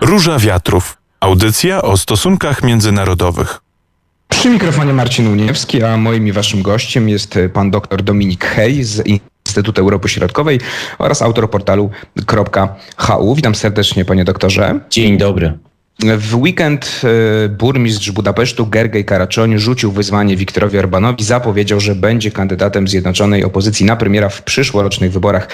Róża Wiatrów. Audycja o stosunkach międzynarodowych. Przy mikrofonie Marcin Uniewski, a moim i waszym gościem jest pan dr Dominik Hej z Instytutu Europy Środkowej oraz autor portalu .hu. Witam serdecznie panie doktorze. Dzień dobry. W weekend e, burmistrz Budapesztu Gergej Karaczoni rzucił wyzwanie Wiktorowi Orbanowi. Zapowiedział, że będzie kandydatem zjednoczonej opozycji na premiera w przyszłorocznych wyborach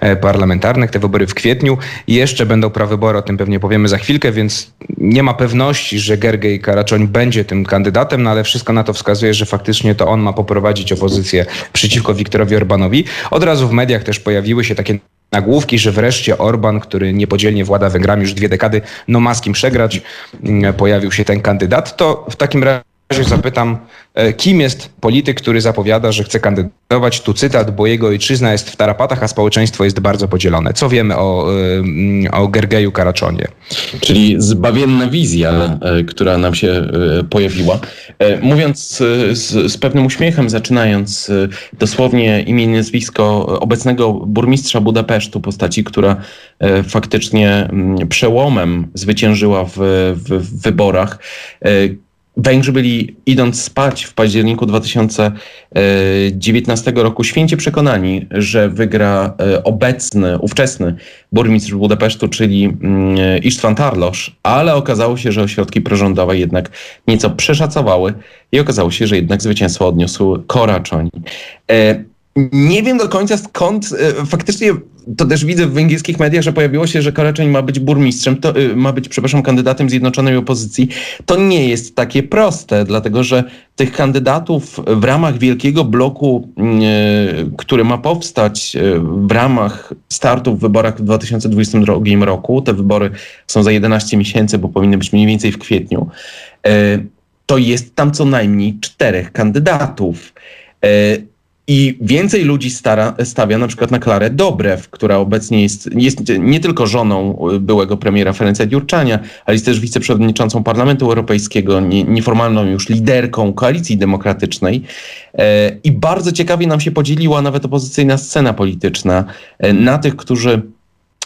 e, parlamentarnych. Te wybory w kwietniu. Jeszcze będą prawybory, o tym pewnie powiemy za chwilkę, więc nie ma pewności, że Gergej Karaczoń będzie tym kandydatem, no ale wszystko na to wskazuje, że faktycznie to on ma poprowadzić opozycję przeciwko Wiktorowi Orbanowi. Od razu w mediach też pojawiły się takie nagłówki, że wreszcie Orban, który niepodzielnie włada Węgrami już dwie dekady, no ma z kim przegrać, mm, pojawił się ten kandydat, to w takim razie zapytam, e, kim jest polityk, który zapowiada, że chce kandydować, tu cytat, bo jego ojczyzna jest w tarapatach, a społeczeństwo jest bardzo podzielone. Co wiemy o, e, o Gergeju Karaczonie? Czyli zbawienna wizja, e, która nam się pojawiła. Mówiąc z, z pewnym uśmiechem, zaczynając dosłownie imię i nazwisko obecnego burmistrza Budapesztu, postaci, która faktycznie mm, przełomem zwyciężyła w, w, w wyborach, Węgrzy byli, idąc spać w październiku 2019 roku, święcie przekonani, że wygra e, obecny, ówczesny burmistrz Budapesztu, czyli mm, Istvan Tarlosz, ale okazało się, że ośrodki prorządowe jednak nieco przeszacowały i okazało się, że jednak zwycięstwo odniósł Koraczoń. E, nie wiem do końca skąd e, faktycznie to też widzę w węgierskich mediach, że pojawiło się, że Karaczeń ma być burmistrzem, to, e, ma być, przepraszam, kandydatem zjednoczonej opozycji. To nie jest takie proste, dlatego że tych kandydatów w ramach wielkiego bloku, yy, który ma powstać w ramach startu w wyborach w 2022 roku, te wybory są za 11 miesięcy, bo powinny być mniej więcej w kwietniu, to jest tam co najmniej czterech kandydatów. I więcej ludzi stara, stawia na przykład na Klarę Dobrew, która obecnie jest, jest nie tylko żoną byłego premiera Ferenca Dziurczania, ale jest też wiceprzewodniczącą Parlamentu Europejskiego, nie, nieformalną już liderką koalicji demokratycznej. E, I bardzo ciekawie nam się podzieliła nawet opozycyjna scena polityczna e, na tych, którzy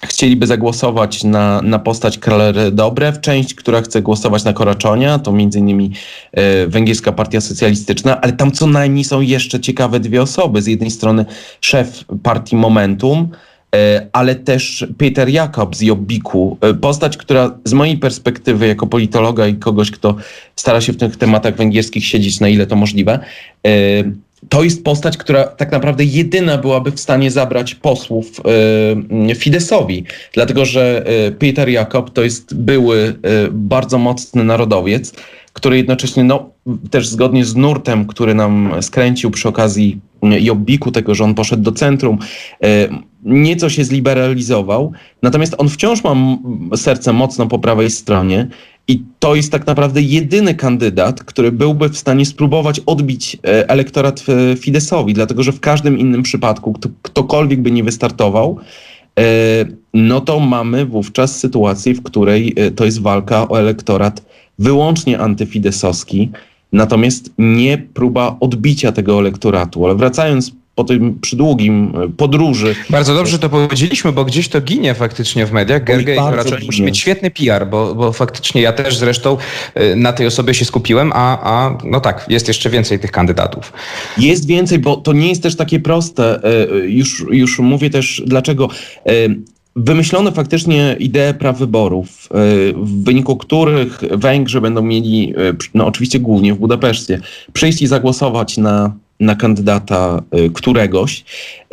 chcieliby zagłosować na, na postać Kralery Dobrew, część, która chce głosować na Koraczonia, to między innymi e, Węgierska Partia Socjalistyczna, ale tam co najmniej są jeszcze ciekawe dwie osoby. Z jednej strony szef partii Momentum, e, ale też Peter Jakob z Jobbiku. E, postać, która z mojej perspektywy jako politologa i kogoś, kto stara się w tych tematach węgierskich siedzieć na ile to możliwe, to jest postać, która tak naprawdę jedyna byłaby w stanie zabrać posłów y, Fidesowi, dlatego że y, Peter Jakob to jest były y, bardzo mocny narodowiec, który jednocześnie no, też zgodnie z nurtem, który nam skręcił przy okazji Jobbiku, tego, że on poszedł do centrum, nieco się zliberalizował, natomiast on wciąż ma serce mocno po prawej stronie i to jest tak naprawdę jedyny kandydat, który byłby w stanie spróbować odbić e, elektorat e, Fidesowi, dlatego że w każdym innym przypadku, kto, ktokolwiek by nie wystartował, e, no to mamy wówczas sytuację, w której to jest walka o elektorat wyłącznie antyfidesowski, natomiast nie próba odbicia tego elektoratu. Ale wracając po tym przydługim e, podróży. Bardzo dobrze to powiedzieliśmy, bo gdzieś to ginie faktycznie w mediach. Gergej raczej musi mieć świetny PR, bo, bo faktycznie ja też zresztą e, na tej osobie się skupiłem, a, a no tak, jest jeszcze więcej tych kandydatów. Jest więcej, bo to nie jest też takie proste. E, już, już mówię też dlaczego. Wymyślono faktycznie ideę praw wyborów, w wyniku których Węgrzy będą mieli, no oczywiście głównie w Budapeszcie, przyjść i zagłosować na na kandydata y, któregoś.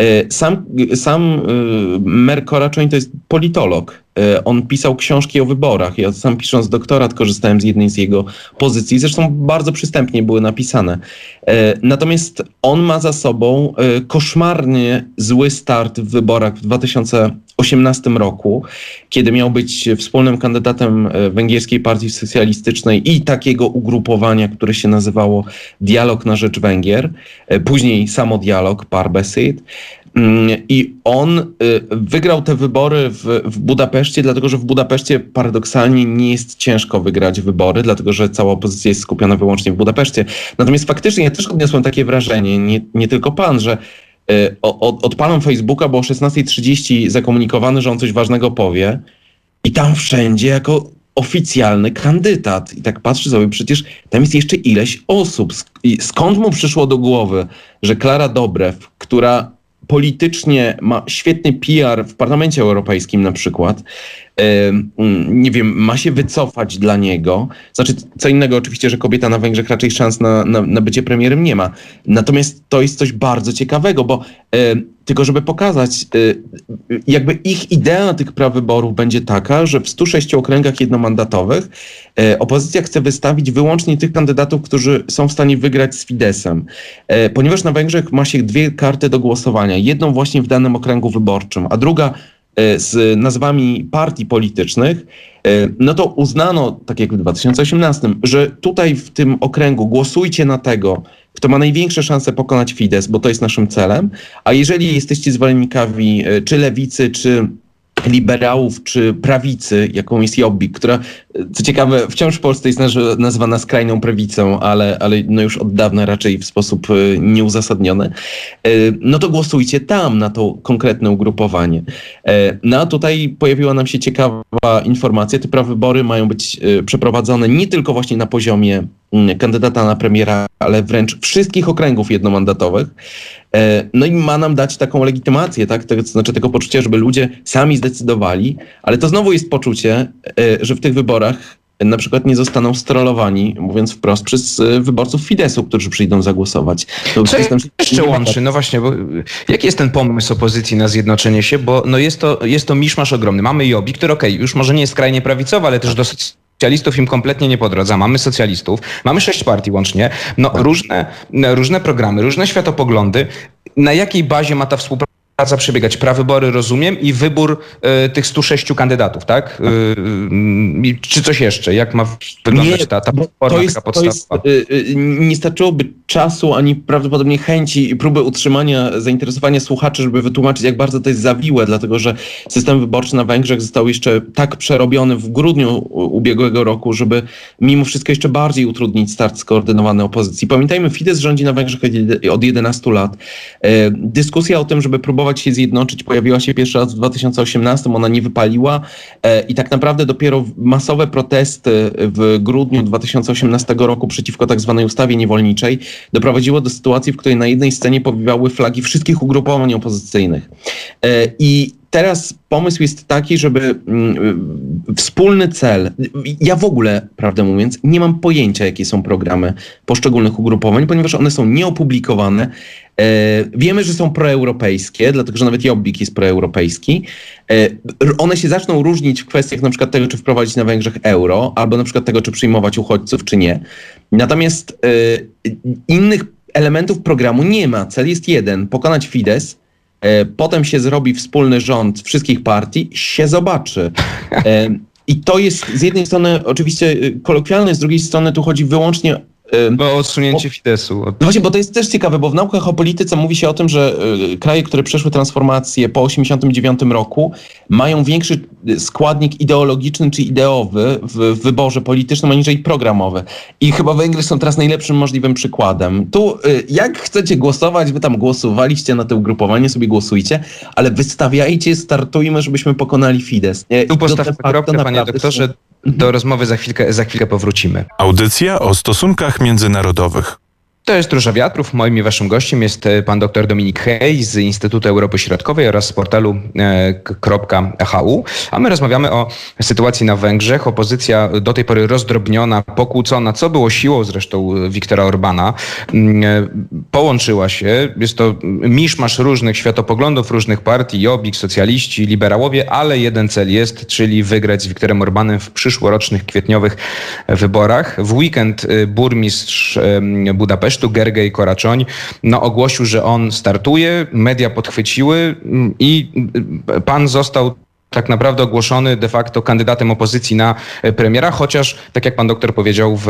Y, sam, sam y, Mer Koraczeń to jest politolog. On pisał książki o wyborach. Ja sam pisząc doktorat korzystałem z jednej z jego pozycji. Zresztą bardzo przystępnie były napisane. Natomiast on ma za sobą koszmarnie zły start w wyborach w 2018 roku, kiedy miał być wspólnym kandydatem Węgierskiej Partii Socjalistycznej i takiego ugrupowania, które się nazywało Dialog na Rzecz Węgier. E, później samodialog, Parbesit. Mm, I on e, wygrał te wybory w, w Budapeszcie, dlatego że w Budapeszcie paradoksalnie nie jest ciężko wygrać wybory, dlatego że cała opozycja jest skupiona wyłącznie w Budapeszcie. Natomiast faktycznie ja też odniosłem takie wrażenie, nie, nie tylko pan, że e, od, odpalam Facebooka, bo o 16.30 zakomunikowany, że on coś ważnego powie. I tam wszędzie jako oficjalny kandydat. I tak patrzę sobie, przecież tam jest jeszcze ileś osób. Skąd mu przyszło do głowy, że Klara Dobrew, która politycznie ma świetny PR w Parlamencie Europejskim na przykład, nie wiem, ma się wycofać dla niego. Znaczy, co innego oczywiście, że kobieta na Węgrzech raczej szans na, na, na bycie premierem nie ma. Natomiast to jest coś bardzo ciekawego, bo tylko żeby pokazać, e, jakby ich idea tych prawyborów będzie taka, że w 106 okręgach jednomandatowych e, opozycja chce wystawić wyłącznie tych kandydatów, którzy są w stanie wygrać z Fidesem. E, ponieważ na Węgrzech ma się dwie karty do głosowania. Jedną właśnie w danym okręgu wyborczym, a druga z nazwami partii politycznych, e, no to uznano, tak jak w 2018, że tutaj w tym okręgu głosujcie na tego, kto ma największe szanse pokonać Fidesz, bo to jest naszym celem, a jeżeli jesteście zwolennikami e, czy lewicy, czy liberałów czy prawicy, jaką jest Jobbik, która, co ciekawe, wciąż w Polsce jest nazywana skrajną prawicą, ale, ale no już od dawna raczej w sposób e, nieuzasadniony, e, no to głosujcie tam na to konkretne ugrupowanie. E, no a tutaj pojawiła nam się ciekawa informacja, te prawybory mają być przeprowadzone nie tylko właśnie na poziomie kandydata na premiera, ale wręcz wszystkich okręgów jednomandatowych. E, no i ma nam dać taką legitymację, tak? To znaczy tego poczucia, żeby ludzie sami zdecydowali, ale to znowu jest poczucie, e, że w tych wyborach na przykład nie zostaną strollowani, mówiąc wprost, przez e, wyborców Fidesu, którzy przyjdą zagłosować. To Co jestem, jeszcze łączy? No właśnie, bo jaki jest ten pomysł opozycji na zjednoczenie się? Bo no jest, to, jest to miszmasz ogromny. Mamy Jobi, który okej, okay, już może nie jest skrajnie prawicowy, ale też dosyć socjalistów im kompletnie nie po drodze. Mamy socjalistów, mamy sześć partii łącznie, no różne, różne programy, różne światopoglądy. Na jakiej bazie ma ta współpraca? Praca przebiegać. Prawybory rozumiem i wybór y, tych 106 kandydatów, tak? Y, y, czy coś jeszcze? Jak ma wyglądać nie, ta, ta to jest, taka podstawa? To jest, nie starczyłoby czasu ani prawdopodobnie chęci i próby utrzymania zainteresowania słuchaczy, żeby wytłumaczyć, jak bardzo to jest zawiłe, dlatego że system wyborczy na Węgrzech został jeszcze tak przerobiony w grudniu ubiegłego roku, żeby mimo wszystko jeszcze bardziej utrudnić start skoordynowanej opozycji. Pamiętajmy, Fidesz rządzi na Węgrzech od 11 lat. Dyskusja o tym, żeby próbować próbować się zjednoczyć. Pojawiła się pierwszy raz w 2018, ona nie wypaliła e, i tak naprawdę dopiero masowe protesty w grudniu 2018 roku przeciwko tak zwanej ustawie niewolniczej doprowadziło do sytuacji, w której na jednej scenie powiewały flagi wszystkich ugrupowań opozycyjnych. E, I teraz pomysł jest taki, żeby mm, wspólny cel. Ja w ogóle, prawdę mówiąc, nie mam pojęcia, jakie są programy poszczególnych ugrupowań, ponieważ one są nieopublikowane. E, wiemy, że są proeuropejskie, dlatego że nawet Jobbik jest proeuropejski. E, one się zaczną różnić w kwestiach na przykład tego, czy wprowadzić na Węgrzech euro, albo na przykład tego, czy przyjmować uchodźców, czy nie. Natomiast e, innych elementów programu nie ma. Cel jest jeden: pokonać Fidesz potem się zrobi wspólny rząd wszystkich partii, się zobaczy. E, I to jest z jednej strony oczywiście e, kolokwialne, z drugiej strony tu chodzi wyłącznie bo odsunięcie Fidesu. No właśnie, bo to jest też ciekawe, bo w naukach o polityce mówi się o tym, że y, kraje, które przeszły transformację po 1989 roku, mają większy składnik ideologiczny czy ideowy w wyborze politycznym aniżeli programowy. I chyba Węgry są teraz najlepszym możliwym przykładem. Tu y, jak chcecie głosować, wy tam głosowaliście na to ugrupowanie, sobie głosujcie, ale wystawiajcie, startujmy, żebyśmy pokonali Fidesz. Tu postawmy kropkę, panie doktorze. Do rozmowy za chwilkę, za chwilkę powrócimy. Audycja o stosunkach międzynarodowych. To jest Róża Wiatrów. Moim i waszym gościem jest e, pan dr Dominik Hej z Instytutu Europy Środkowej oraz z portalu e, .hu. A my rozmawiamy o sytuacji na Węgrzech. Opozycja do tej pory rozdrobniona, pokłócona, co było siłą zresztą Wiktora Orbana, mm, e, połączyła się. Jest to miszmasz różnych światopoglądów, różnych partii, Jobbik, socjaliści, liberałowie, ale jeden cel jest, czyli wygrać z Wiktorem Orbanem w przyszłorocznych kwietniowych wyborach. W weekend burmistrz Budapesztu Budapesztu, Gergej Koraczoń, no, ogłosił, że on startuje, media podchwyciły mm, i y, pan został tak naprawdę ogłoszony de facto kandydatem opozycji na e, premiera, chociaż, tak jak pan doktor powiedział w,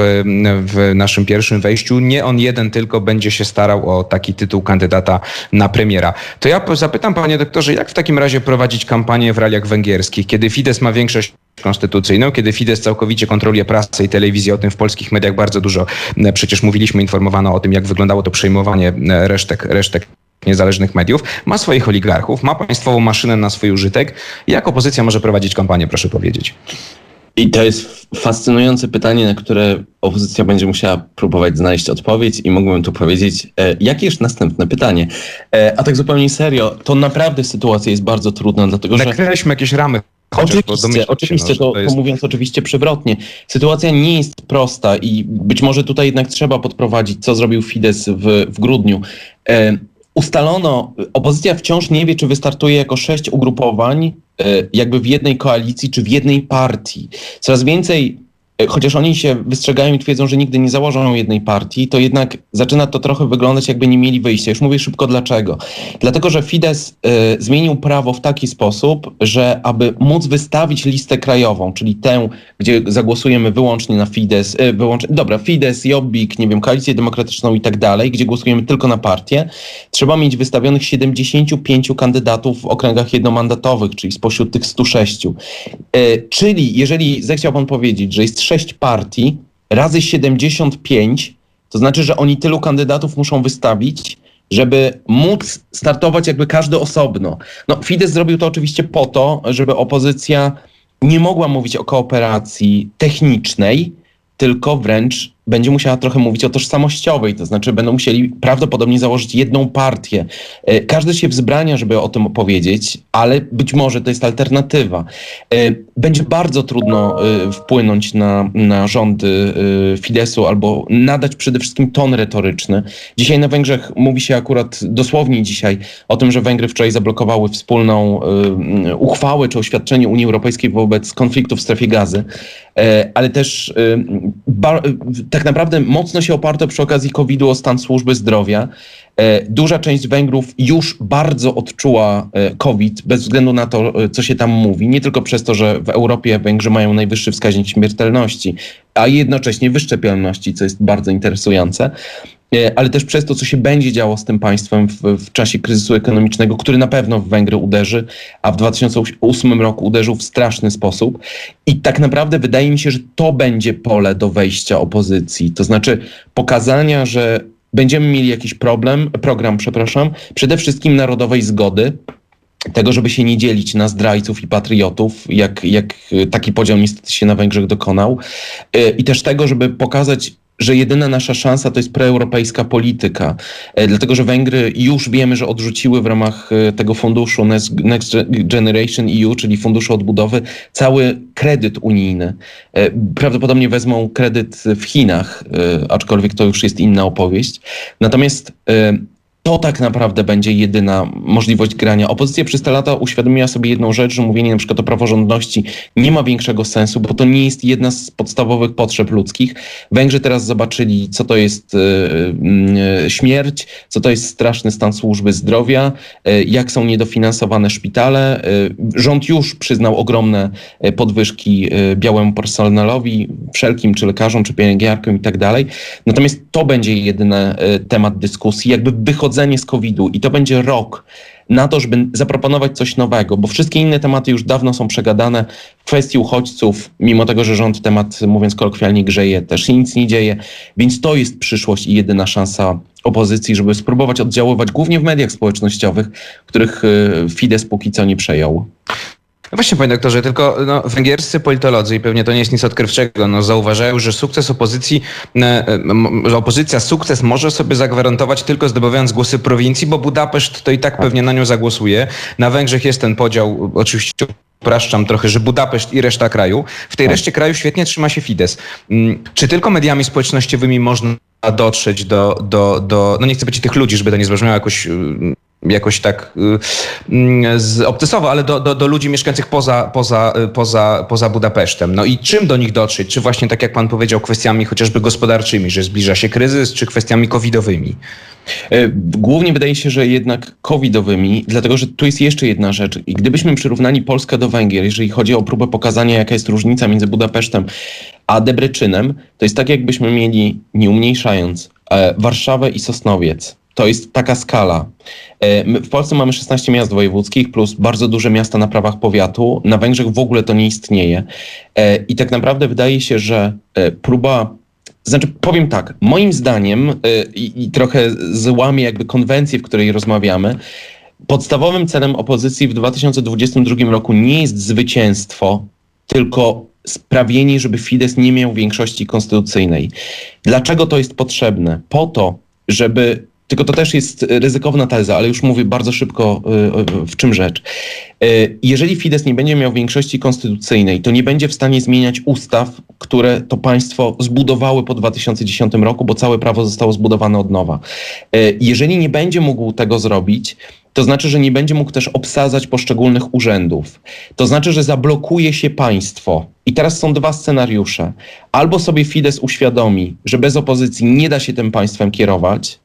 w naszym pierwszym wejściu, nie on jeden tylko będzie się starał o taki tytuł kandydata na premiera. To ja zapytam panie doktorze, jak w takim razie prowadzić kampanię w realiach węgierskich, kiedy Fidesz ma większość konstytucyjną, kiedy Fidesz całkowicie kontroluje prasę i telewizję, o tym w polskich mediach bardzo dużo przecież mówiliśmy, informowano o tym, jak wyglądało to przejmowanie resztek, resztek niezależnych mediów, ma swoich oligarchów, ma państwową maszynę na swój użytek. Jak opozycja może prowadzić kampanię, proszę powiedzieć? I to jest fascynujące pytanie, na które opozycja będzie musiała próbować znaleźć odpowiedź i mógłbym tu powiedzieć, e, jakie jest następne pytanie. E, a tak zupełnie serio, to naprawdę sytuacja jest bardzo trudna, dlatego że... Nakreślmy jakieś ramy oczywiście, oczywiście no, to, to, jest... to, mówiąc oczywiście przewrotnie. Sytuacja nie jest prosta i być może tutaj jednak trzeba podprowadzić, co zrobił Fidesz w, w grudniu. E, ustalono, opozycja wciąż nie wie, czy wystartuje jako sześć ugrupowań, e, jakby w jednej koalicji, czy w jednej partii. Coraz więcej chociaż oni się wystrzegają i twierdzą, że nigdy nie założą jednej partii, to jednak zaczyna to trochę wyglądać, jakby nie mieli wyjścia. Już mówię szybko dlaczego. Dlatego, że Fidesz y, zmienił prawo w taki sposób, że aby móc wystawić listę krajową, czyli tę, gdzie zagłosujemy wyłącznie na Fidesz, y, dobra, Fidesz, Jobbik, nie wiem, Koalicję Demokratyczną i tak dalej, gdzie głosujemy tylko na partię, trzeba mieć wystawionych 75 kandydatów w okręgach jednomandatowych, czyli spośród tych 106. Y, czyli jeżeli zechciał pan powiedzieć, że jest 6 partii razy 75, to znaczy, że oni tylu kandydatów muszą wystawić, żeby móc startować jakby każdy osobno. No, Fidesz zrobił to oczywiście po to, żeby opozycja nie mogła mówić o kooperacji technicznej, tylko wręcz będzie musiała trochę mówić o tożsamościowej, to znaczy będą musieli prawdopodobnie założyć jedną partię. E, każdy się wzbrania, żeby o tym opowiedzieć, ale być może to jest alternatywa. E, będzie bardzo trudno e, wpłynąć na, na rządy Fidesu albo nadać przede wszystkim ton retoryczny. Dzisiaj na Węgrzech mówi się akurat dosłownie dzisiaj o tym, że Węgry wczoraj zablokowały wspólną uchwałę czy oświadczenie Unii Europejskiej wobec konfliktu w strefie gazy, ale też tak naprawdę mocno się oparto przy okazji COVID-u o stan służby zdrowia. E, duża część Węgrów już bardzo odczuła e, COVID, bez względu na to, e, co się tam mówi. Nie tylko przez to, że w Europie Węgrzy mają najwyższy wskaźnik śmiertelności, a jednocześnie wyszczepialności, co jest bardzo interesujące. E, ale też przez to, co się będzie działo z tym państwem w, w, czasie kryzysu ekonomicznego, który na pewno w Węgry uderzy, a w 2008 roku uderzył w straszny sposób. I tak naprawdę wydaje mi się, że to będzie pole do wejścia opozycji. To znaczy pokazania, że będziemy mieli jakiś problem, program, przepraszam, przede wszystkim narodowej zgody, tego, żeby się nie dzielić na zdrajców i patriotów, jak, jak taki podział niestety się na Węgrzech dokonał. E, I też tego, żeby pokazać że jedyna nasza szansa to jest proeuropejska polityka, e, dlatego że Węgry już wiemy, że odrzuciły w ramach e, tego funduszu Next Generation EU, czyli funduszu odbudowy, cały kredyt unijny. E, prawdopodobnie wezmą kredyt w Chinach, aczkolwiek to już jest inna opowieść. Natomiast to tak naprawdę będzie jedyna możliwość grania. Opozycja przez te lata uświadomiła sobie jedną rzecz, że mówienie na przykład o praworządności nie ma większego sensu, bo to nie jest jedna z podstawowych potrzeb ludzkich. Węgrzy teraz zobaczyli, co to jest yy, śmierć, co to jest straszny stan służby zdrowia, yy, jak są niedofinansowane szpitale. Rząd już przyznał ogromne podwyżki białemu personelowi, wszelkim, czy lekarzom, czy pielęgniarkom i tak dalej. Natomiast to będzie jedyny temat dyskusji, jakby wychodzenie wychodzenie z COVID-u i to będzie rok na to, żeby zaproponować coś nowego, bo wszystkie inne tematy już dawno są przegadane. W kwestii uchodźców, mimo tego, że rząd temat, mówiąc kolokwialnie, grzeje, też nic nie dzieje, więc to jest przyszłość i jedyna szansa opozycji, żeby spróbować oddziaływać głównie w mediach społecznościowych, których y, Fidesz póki co nie przejął. No właśnie, panie doktorze, tylko no, węgierscy politolodzy, i pewnie to nie jest nic odkrywczego, no, zauważają, że sukces opozycji, e, że opozycja sukces może sobie zagwarantować tylko zdobywając głosy prowincji, bo Budapeszt to i tak pewnie na nią zagłosuje. Na Węgrzech jest ten podział, oczywiście upraszczam trochę, że Budapeszt i reszta kraju. W tej tak. reszcie kraju świetnie trzyma się Fidesz. Mm, czy tylko mediami społecznościowymi można dotrzeć do, do, do no nie chcę być tych ludzi, żeby to nie zabrzmiało jakoś jakoś tak y, obcesowo, ale do, do, do ludzi mieszkających poza, poza, y, poza, poza Budapesztem. No i czym do nich dotrzeć? Czy właśnie, tak jak pan powiedział, kwestiami chociażby gospodarczymi, że zbliża się kryzys, czy kwestiami covidowymi? E, głównie wydaje się, że jednak covidowymi, dlatego że tu jest jeszcze jedna rzecz. I gdybyśmy przyrównali Polskę do Węgier, jeżeli chodzi o próbę pokazania, jaka jest różnica między Budapesztem a Debreczynem, to jest tak, jakbyśmy mieli, nie umniejszając, e, Warszawę i Sosnowiec to jest taka skala. E, w Polsce mamy 16 miast wojewódzkich plus bardzo duże miasta na prawach powiatu. Na Węgrzech w ogóle to nie istnieje. E, I tak naprawdę wydaje się, że e, próba Znaczy, powiem tak, moim zdaniem i, trochę złamię jakby konwencję, w której rozmawiamy, podstawowym celem opozycji w 2022 roku nie jest zwycięstwo, tylko sprawienie, żeby Fidesz nie miał większości konstytucyjnej. Dlaczego to jest potrzebne? Po to, żeby tylko to też jest ryzykowna teza, ale już mówię bardzo szybko y, y, w czym rzecz. Jeżeli Fidesz nie będzie miał większości konstytucyjnej, to nie będzie w stanie zmieniać ustaw, które to państwo zbudowały po 2010 roku, bo całe prawo zostało zbudowane od nowa. Jeżeli nie będzie mógł tego zrobić, to znaczy, że nie będzie mógł też obsadzać poszczególnych urzędów. To znaczy, że zablokuje się państwo. I teraz są dwa scenariusze. Albo sobie Fidesz uświadomi, że bez opozycji nie da się tym państwem kierować, e,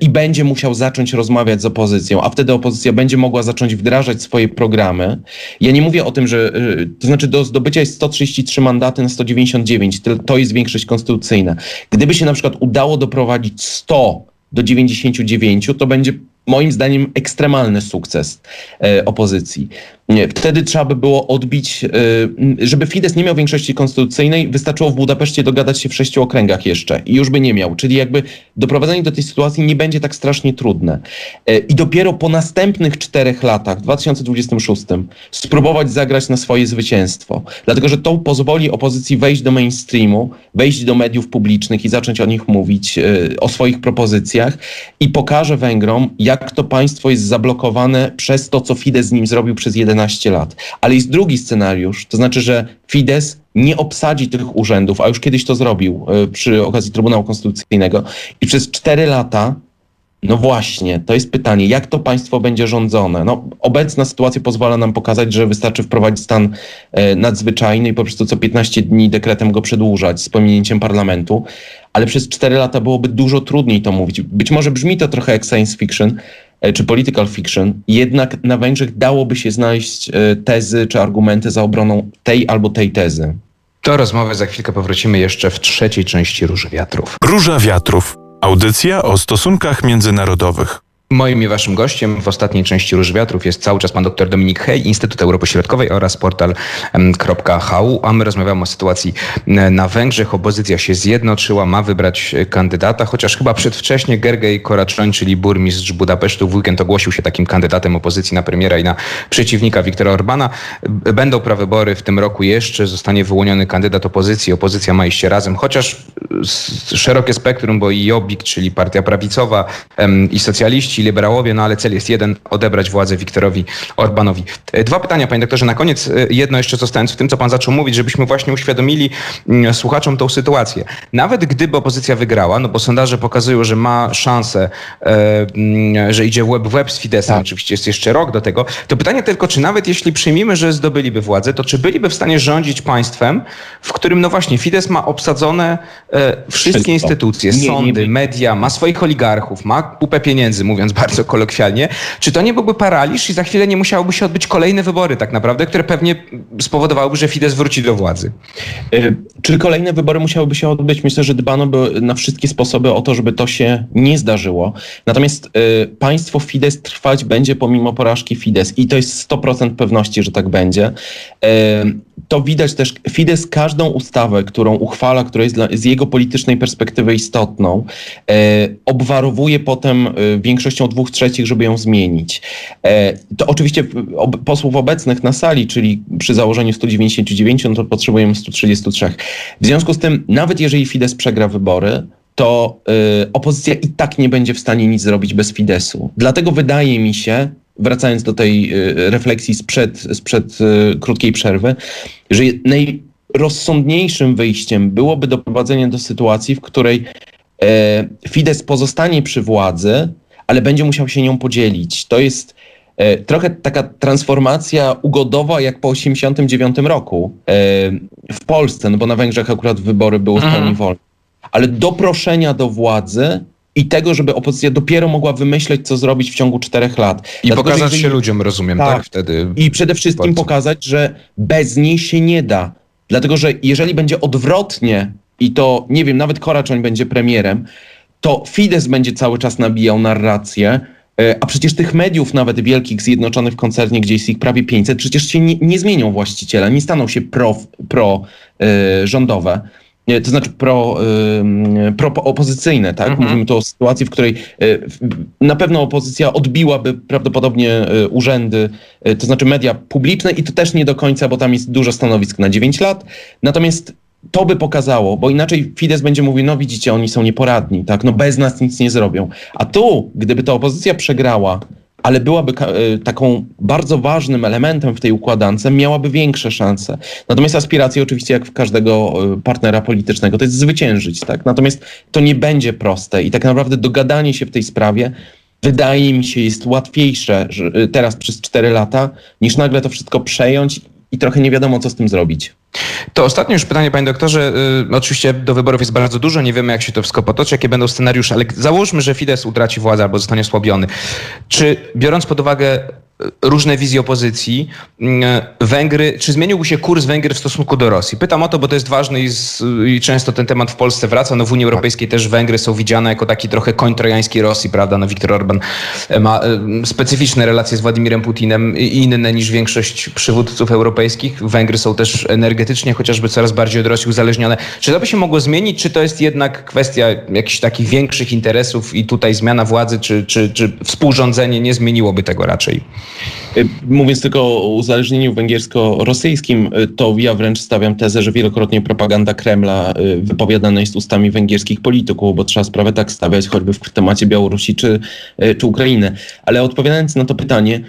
i będzie musiał zacząć rozmawiać z opozycją, a wtedy opozycja będzie mogła zacząć wdrażać swoje programy. Ja nie mówię o tym, że e, to znaczy do zdobycia jest 133 mandaty na 199, to, jest większość konstytucyjna. Gdyby się na przykład udało doprowadzić 100 do 99, to będzie moim zdaniem ekstremalny sukces e, opozycji. Wtedy trzeba by było odbić, e, żeby Fidesz nie miał większości konstytucyjnej, wystarczyło w Budapeszcie dogadać się w sześciu okręgach jeszcze i już by nie miał. Czyli jakby doprowadzenie do tej sytuacji nie będzie tak strasznie trudne. E, I dopiero po następnych czterech latach, w 2026, spróbować zagrać na swoje zwycięstwo. Dlatego, że to pozwoli opozycji wejść do mainstreamu, wejść do mediów publicznych i zacząć o nich mówić, o swoich propozycjach i pokaże Węgrom, jak to państwo jest zablokowane przez to, co Fidesz z nim zrobił przez 11 lat. Ale jest drugi scenariusz, to znaczy, że Fidesz nie obsadzi tych urzędów, a już kiedyś to zrobił e, przy okazji Trybunału Konstytucyjnego i przez 4 lata no właśnie, to jest pytanie, jak to państwo będzie rządzone? No, obecna sytuacja pozwala nam pokazać, że wystarczy wprowadzić stan e, nadzwyczajny i po prostu co 15 dni dekretem go przedłużać z pominięciem parlamentu, ale przez 4 lata byłoby dużo trudniej to mówić. Być może brzmi to trochę jak science fiction czy political fiction, jednak na Węgrzech dałoby się znaleźć e, tezy czy argumenty za obroną tej albo tej tezy. Do rozmowy za chwilkę powrócimy jeszcze w trzeciej części Róży Wiatrów. Róża Wiatrów. Audycja o stosunkach międzynarodowych. Moim i waszym gościem w ostatniej części Róż Wiatrów jest cały czas pan dr Dominik Hej, Instytut Europy Środkowej oraz portal.hu, a my rozmawiamy o sytuacji na Węgrzech. Opozycja się zjednoczyła, ma wybrać e, kandydata, chociaż chyba przedwcześnie Gergej Koraczoń, czyli burmistrz Budapesztu w weekend ogłosił się takim kandydatem opozycji na premiera i na przeciwnika Viktora Orbana. Będą prawybory w tym roku jeszcze, zostanie wyłoniony kandydat opozycji, opozycja ma iść razem, chociaż szerokie spektrum, bo i Jobbik, czyli partia prawicowa i socjaliści, liberałowie, no ale cel jest jeden, odebrać władzę Wiktorowi Orbanowi. E, dwa pytania, panie doktorze. Na koniec e, jedno jeszcze zostając w tym, co pan zaczął mówić, żebyśmy właśnie uświadomili mm, słuchaczom tą sytuację. Nawet gdyby opozycja wygrała, no bo sondaże pokazują, że ma szansę, e, mm, że idzie web w web z Fidesem, tak. oczywiście jest jeszcze rok do tego, to pytanie tylko, czy nawet jeśli przyjmijmy, że zdobyliby władzę, to czy byliby w stanie rządzić państwem, w którym no właśnie Fides ma obsadzone wszystkie Wszystko. instytucje, nie, sądy, nie, nie. media, ma swoich oligarchów, ma kupę pieniędzy, mówiąc bardzo kolokwialnie, czy to nie byłby paraliż i za chwilę nie musiałoby się odbyć kolejne wybory tak naprawdę, które pewnie spowodowałyby, że Fidesz wróci do władzy? E, czy kolejne wybory musiałyby się odbyć? Myślę, że dbano by na wszystkie sposoby o to, żeby to się nie zdarzyło. Natomiast y, państwo Fidesz trwać będzie pomimo porażki Fidesz i to jest 100% pewności, że tak będzie. Y, to widać też, Fidesz każdą ustawę, którą uchwala, która jest dla, z jego politycznej perspektywy istotną, e, obwarowuje potem e, większością dwóch trzecich, żeby ją zmienić. E, to oczywiście posłów obecnych na sali, czyli przy założeniu 199, no to potrzebujemy 133. W związku z tym, nawet jeżeli Fidesz przegra wybory, to y, opozycja i tak nie będzie w stanie nic zrobić bez Fidesu. Dlatego wydaje mi się, wracając do tej y, refleksji sprzed, sprzed krótkiej przerwy, że najrozsądniejszym wyjściem byłoby doprowadzenie do sytuacji, w której e, Fidesz pozostanie przy władzy, ale będzie musiał się nią podzielić. To jest e, trochę taka transformacja ugodowa jak po 1989 roku e, w Polsce, no bo na Węgrzech akurat wybory były w pełni mhm. wolne. Ale doproszenia do władzy i tego, żeby opozycja dopiero mogła wymyśleć, co zrobić w ciągu czterech lat. I Dlatego, pokazać jeżeli... się ludziom, rozumiem, tak, tak wtedy. I przede wszystkim pokazać, że bez niej się nie da. Dlatego, że jeżeli będzie odwrotnie i to, nie wiem, nawet Koraczoń będzie premierem, to Fidesz będzie cały czas nabijał narrację, e, a przecież tych mediów, nawet wielkich, zjednoczonych w koncernie, gdzie jest ich prawie 500, przecież się nie, nie zmienią właściciela, nie staną się pro, pro rządowe. to znaczy pro, pro opozycyjne, tak? Mhm. Mówimy tu o sytuacji, w której na pewno opozycja odbiłaby prawdopodobnie urzędy, to znaczy media publiczne i to też nie do końca, bo tam jest dużo stanowisk na 9 lat. Natomiast to by pokazało, bo inaczej Fidesz będzie mówił, no widzicie, oni są nieporadni, tak, no bez nas nic nie zrobią. A tu, gdyby ta opozycja przegrała, ale byłaby e, taką bardzo ważnym elementem w tej układance, miałaby większe szanse. Natomiast aspiracje oczywiście, jak w każdego e, partnera politycznego, to jest zwyciężyć, tak? Natomiast to nie będzie proste i tak naprawdę dogadanie się w tej sprawie wydaje mi się jest łatwiejsze e, teraz przez 4 lata, niż nagle to wszystko przejąć i trochę nie wiadomo, co z tym zrobić. To ostatnie już pytanie, panie doktorze. Yy, oczywiście do wyborów jest bardzo dużo, nie wiemy, jak się to wszystko potoczy, jakie będą scenariusze, ale załóżmy, że Fidesz utraci władzę albo zostanie osłabiony. Czy biorąc pod uwagę różne wizje opozycji. Mm, Węgry, czy zmieniłby się kurs Węgier w stosunku do Rosji? Pytam o to, bo to jest ważne i, z, i często ten temat w Polsce wraca. No w Unii Europejskiej też Węgry są widziane jako taki trochę koń trojański Rosji, prawda? No Viktor Orban e, ma e, specyficzne relacje z Władimirem Putinem inne niż większość przywódców europejskich. Węgry są też energetycznie chociażby coraz bardziej od Rosji uzależnione. Czy to by się mogło zmienić, czy to jest jednak kwestia jakichś takich większych interesów i tutaj zmiana władzy, czy, czy, czy współrządzenie nie zmieniłoby tego raczej? Y, mówiąc tylko o uzależnieniu węgiersko-rosyjskim, y, to ja wręcz stawiam tezę, że wielokrotnie propaganda Kremla y, wypowiadana jest ustami węgierskich polityków, bo trzeba sprawę tak stawiać, choćby w temacie Białorusi czy, czy Ukrainy. Ale odpowiadając na to pytanie,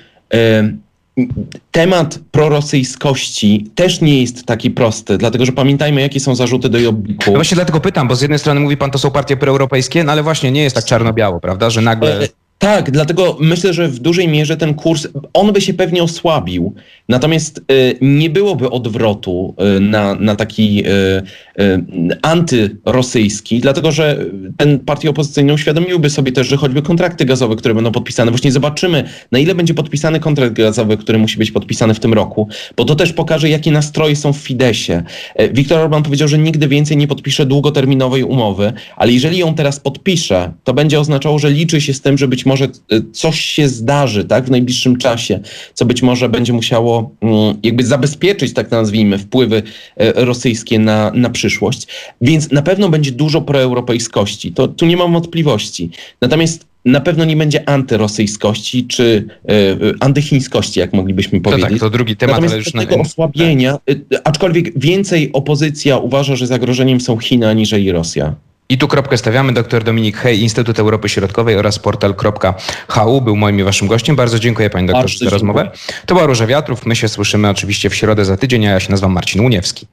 temat prorosyjskości też nie jest taki prosty, dlatego że pamiętajmy, jakie są zarzuty do Jobbiku. No właśnie dlatego pytam, bo z jednej strony mówi pan, to są partie proeuropejskie, no ale właśnie nie jest tak czarno-biało, prawda, że nagle... E, tak, dlatego myślę, że w dużej mierze ten kurs, on by się pewnie osłabił, natomiast y, nie byłoby odwrotu y, na, na taki y, y, antyrosyjski, dlatego że ten partie opozycyjne uświadomiłyby sobie też, że choćby kontrakty gazowe, które będą podpisane, właśnie zobaczymy, na ile będzie podpisany kontrakt gazowy, który musi być podpisany w tym roku, bo to też pokaże, jakie nastroje są w Fidesie. Viktor Orban powiedział, że nigdy więcej nie podpisze długoterminowej umowy, ale jeżeli ją teraz podpisze, to będzie oznaczało, że liczy się z tym, że być może może y, coś się zdarzy tak, w najbliższym czasie, co być może będzie musiało mm, jakby zabezpieczyć, tak nazwijmy, wpływy y, rosyjskie na, na przyszłość. Więc na pewno będzie dużo proeuropejskości. To tu nie mam wątpliwości. Natomiast na pewno nie będzie antyrosyjskości czy y, antychińskości, jak moglibyśmy to powiedzieć. Tak, to drugi temat, Natomiast ale już tego na... osłabienia, tak. aczkolwiek więcej opozycja uważa, że zagrożeniem są Chiny aniżeli Rosja. I tu kropkę stawiamy. Dr Dominik Hej, Instytut Europy Środkowej oraz portal.hu był moim i waszym gościem. Bardzo dziękuję panie doktorze za rozmowę. To była Róża Wiatrów. My się słyszymy oczywiście w środę za tydzień, a ja się nazywam Marcin Uniewski.